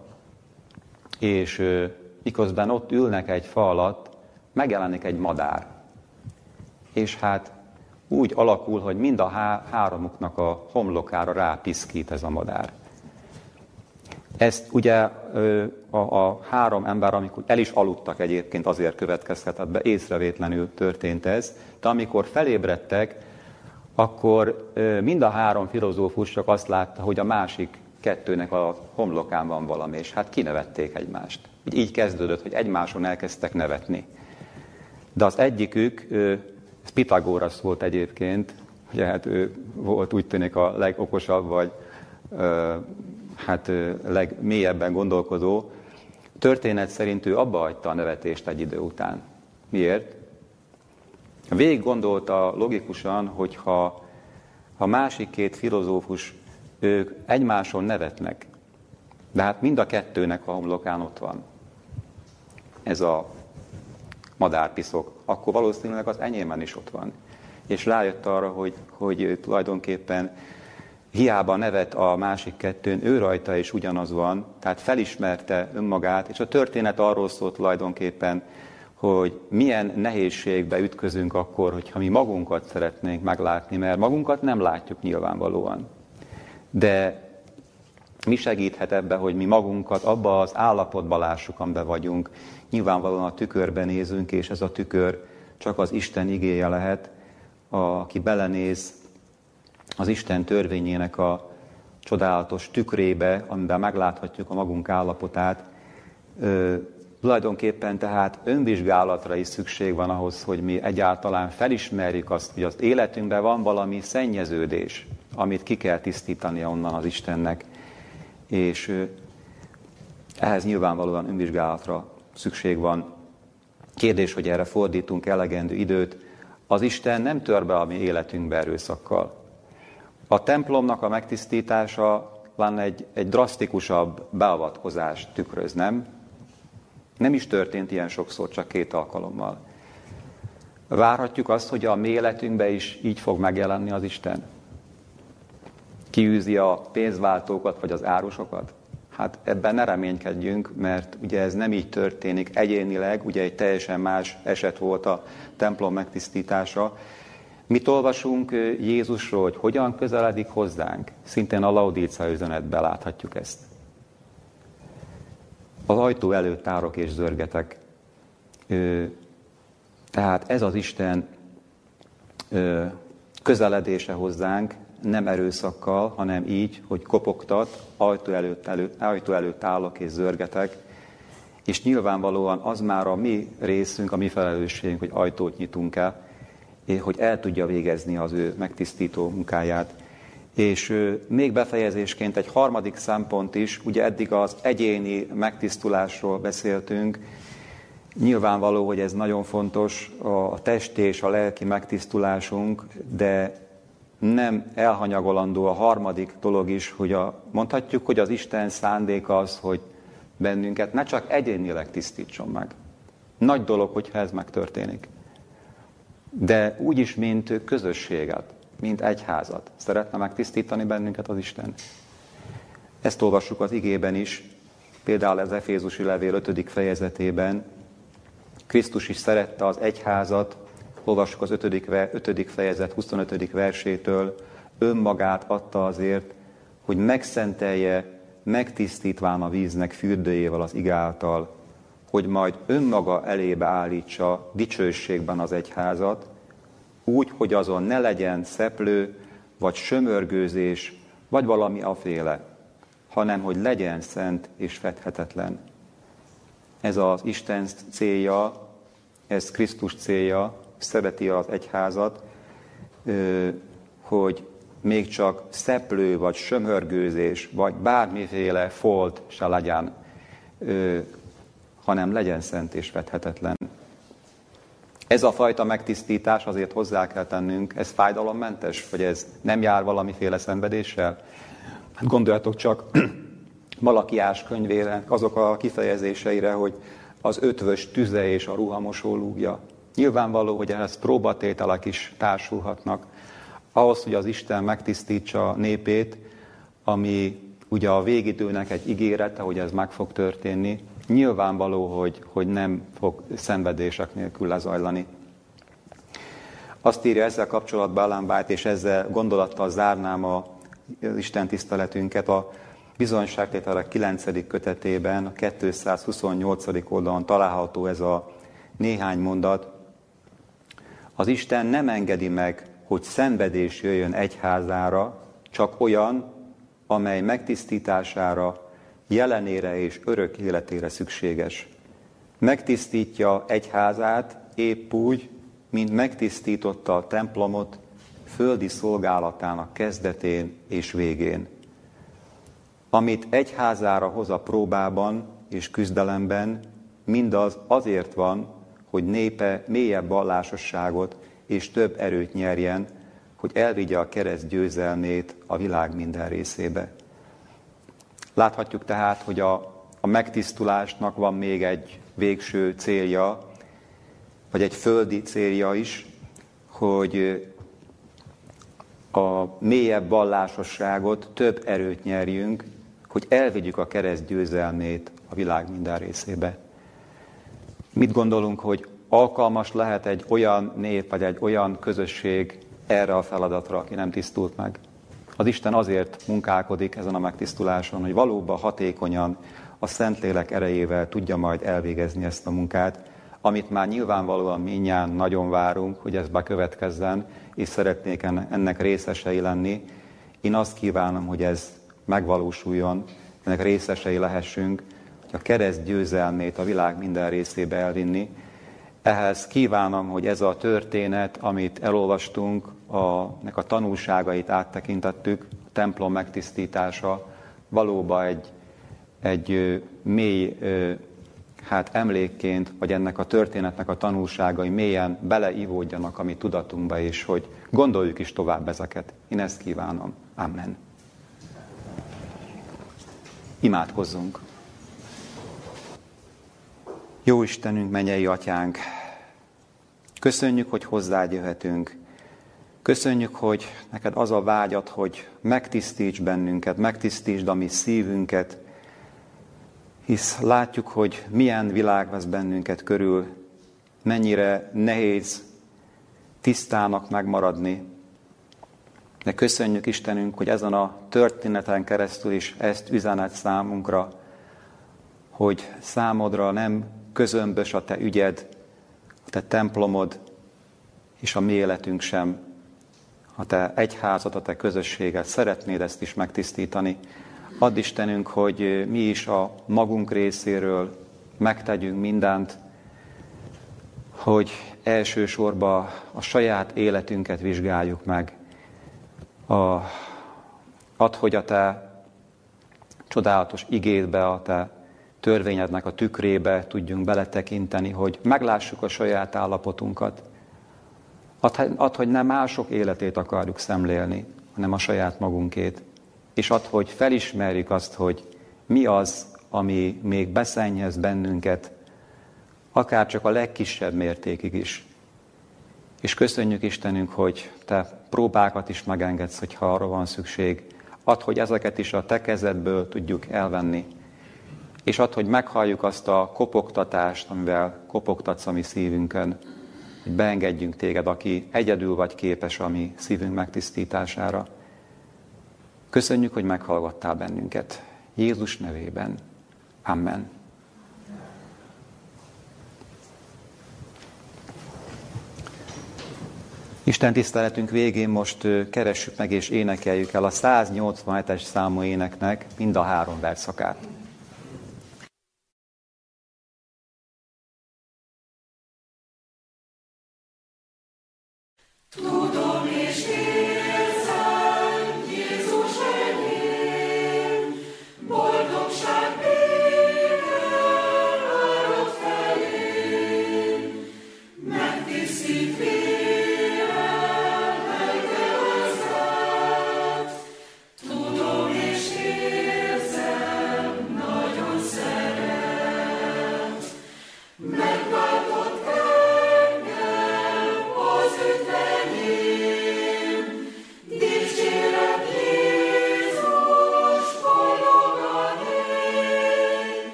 és miközben ott ülnek egy fa alatt, megjelenik egy madár. És hát úgy alakul, hogy mind a há- háromuknak a homlokára rápiszkít ez a madár. Ezt ugye a, a három ember, amikor el is aludtak egyébként, azért következhetett be, észrevétlenül történt ez, de amikor felébredtek, akkor mind a három filozófus csak azt látta, hogy a másik kettőnek a homlokán van valami, és hát kinevették egymást. Így kezdődött, hogy egymáson elkezdtek nevetni. De az egyikük, ez Pitagórasz volt egyébként, ugye hát ő volt úgy tűnik a legokosabb, vagy hát legmélyebben gondolkodó, történet szerint ő abba hagyta a nevetést egy idő után. Miért? Végig gondolta logikusan, hogy ha a másik két filozófus, ők egymáson nevetnek, de hát mind a kettőnek a homlokán ott van. Ez a madárpiszok. Akkor valószínűleg az enyémen is ott van. És rájött arra, hogy, hogy tulajdonképpen hiába nevet a másik kettőn, ő rajta is ugyanaz van, tehát felismerte önmagát, és a történet arról szólt tulajdonképpen, hogy milyen nehézségbe ütközünk akkor, hogyha mi magunkat szeretnénk meglátni, mert magunkat nem látjuk nyilvánvalóan. De mi segíthet ebbe, hogy mi magunkat abba az állapotba lássuk, amiben vagyunk. Nyilvánvalóan a tükörben nézünk, és ez a tükör csak az Isten igéje lehet, aki belenéz az Isten törvényének a csodálatos tükrébe, amiben megláthatjuk a magunk állapotát. Ö, tulajdonképpen tehát önvizsgálatra is szükség van ahhoz, hogy mi egyáltalán felismerjük azt, hogy az életünkben van valami szennyeződés, amit ki kell tisztítani onnan az Istennek. És ö, ehhez nyilvánvalóan önvizsgálatra szükség van. Kérdés, hogy erre fordítunk elegendő időt. Az Isten nem tör be a mi életünkbe erőszakkal. A templomnak a megtisztítása van egy, egy drasztikusabb beavatkozást tükröz, nem? Nem is történt ilyen sokszor, csak két alkalommal. Várhatjuk azt, hogy a mi életünkben is így fog megjelenni az Isten? Kiűzi a pénzváltókat, vagy az árusokat? Hát ebben ne reménykedjünk, mert ugye ez nem így történik egyénileg, ugye egy teljesen más eset volt a templom megtisztítása, Mit olvasunk Jézusról, hogy hogyan közeledik hozzánk? Szintén a Laudícia üzenetben láthatjuk ezt. Az ajtó előtt árok és zörgetek. Tehát ez az Isten közeledése hozzánk, nem erőszakkal, hanem így, hogy kopogtat, ajtó előtt, előtt, ajtó előtt állok és zörgetek, és nyilvánvalóan az már a mi részünk, a mi felelősségünk, hogy ajtót nyitunk el, hogy el tudja végezni az ő megtisztító munkáját. És még befejezésként egy harmadik szempont is, ugye eddig az egyéni megtisztulásról beszéltünk, Nyilvánvaló, hogy ez nagyon fontos, a testi és a lelki megtisztulásunk, de nem elhanyagolandó a harmadik dolog is, hogy a, mondhatjuk, hogy az Isten szándék az, hogy bennünket ne csak egyénileg tisztítson meg. Nagy dolog, hogyha ez megtörténik de úgyis, mint közösséget, mint egyházat. Szeretne megtisztítani bennünket az Isten. Ezt olvassuk az igében is, például az Efézusi levél 5. fejezetében. Krisztus is szerette az egyházat, olvassuk az 5. 5. fejezet 25. versétől, önmagát adta azért, hogy megszentelje, megtisztítván a víznek fürdőjével az igáltal, hogy majd önmaga elébe állítsa dicsőségben az egyházat, úgy, hogy azon ne legyen szeplő, vagy sömörgőzés, vagy valami aféle, hanem hogy legyen szent és fedhetetlen. Ez az Isten célja, ez Krisztus célja, szereti az egyházat, hogy még csak szeplő, vagy sömörgőzés, vagy bármiféle folt se legyen hanem legyen szent és vethetetlen. Ez a fajta megtisztítás azért hozzá kell tennünk, ez fájdalommentes, vagy ez nem jár valamiféle szenvedéssel? Hát gondoljatok csak Malakiás könyvére, azok a kifejezéseire, hogy az ötvös tüze és a ruhamosó lúgja. Nyilvánvaló, hogy ehhez próbatételek is társulhatnak. Ahhoz, hogy az Isten megtisztítsa a népét, ami ugye a végidőnek egy ígérete, hogy ez meg fog történni, nyilvánvaló, hogy, hogy nem fog szenvedések nélkül lezajlani. Azt írja ezzel kapcsolatban White, és ezzel gondolattal zárnám a Isten tiszteletünket a bizonyságtételek 9. kötetében, a 228. oldalon található ez a néhány mondat. Az Isten nem engedi meg, hogy szenvedés jöjjön egyházára, csak olyan, amely megtisztítására jelenére és örök életére szükséges. Megtisztítja egyházát épp úgy, mint megtisztította a templomot, földi szolgálatának kezdetén és végén. Amit egyházára hoz a próbában és küzdelemben, mindaz azért van, hogy népe mélyebb vallásosságot és több erőt nyerjen, hogy elvigye a kereszt győzelmét a világ minden részébe. Láthatjuk tehát, hogy a, a megtisztulásnak van még egy végső célja, vagy egy földi célja is, hogy a mélyebb vallásosságot, több erőt nyerjünk, hogy elvigyük a kereszt győzelmét a világ minden részébe. Mit gondolunk, hogy alkalmas lehet egy olyan nép, vagy egy olyan közösség erre a feladatra, aki nem tisztult meg? Az Isten azért munkálkodik ezen a megtisztuláson, hogy valóban hatékonyan a Szentlélek erejével tudja majd elvégezni ezt a munkát, amit már nyilvánvalóan minnyáján nagyon várunk, hogy ez bekövetkezzen, és szeretnék ennek részesei lenni. Én azt kívánom, hogy ez megvalósuljon, ennek részesei lehessünk, hogy a kereszt győzelmét a világ minden részébe elvinni. Ehhez kívánom, hogy ez a történet, amit elolvastunk, a, nek a tanulságait áttekintettük, a templom megtisztítása valóban egy, egy mély hát emlékként, vagy ennek a történetnek a tanulságai mélyen beleivódjanak a mi tudatunkba, és hogy gondoljuk is tovább ezeket. Én ezt kívánom. Amen. Imádkozzunk. Jó Istenünk, mennyei atyánk, köszönjük, hogy hozzád jöhetünk. Köszönjük, hogy neked az a vágyat, hogy megtisztíts bennünket, megtisztítsd a mi szívünket, hisz látjuk, hogy milyen világ vesz bennünket körül, mennyire nehéz tisztának megmaradni. De köszönjük Istenünk, hogy ezen a történeten keresztül is ezt üzenet számunkra, hogy számodra nem közömbös a te ügyed, a te templomod, és a mi életünk sem, a te egyházat, a te közösséget. Szeretnéd ezt is megtisztítani. Add Istenünk, hogy mi is a magunk részéről megtegyünk mindent, hogy elsősorban a saját életünket vizsgáljuk meg. A, add, hogy a te csodálatos igédbe, a te törvényednek a tükrébe tudjunk beletekinteni, hogy meglássuk a saját állapotunkat. Add, add, hogy nem mások életét akarjuk szemlélni, hanem a saját magunkét és ad, hogy felismerjük azt, hogy mi az, ami még beszennyez bennünket, akár csak a legkisebb mértékig is. És köszönjük Istenünk, hogy Te próbákat is megengedsz, hogyha arra van szükség. Ad, hogy ezeket is a Te kezedből tudjuk elvenni. És ad, hogy meghalljuk azt a kopogtatást, amivel kopogtatsz a mi szívünkön, hogy beengedjünk Téged, aki egyedül vagy képes a mi szívünk megtisztítására. Köszönjük, hogy meghallgattál bennünket. Jézus nevében. Amen. Isten tiszteletünk végén most keressük meg és énekeljük el a 187-es számú éneknek mind a három verszakát.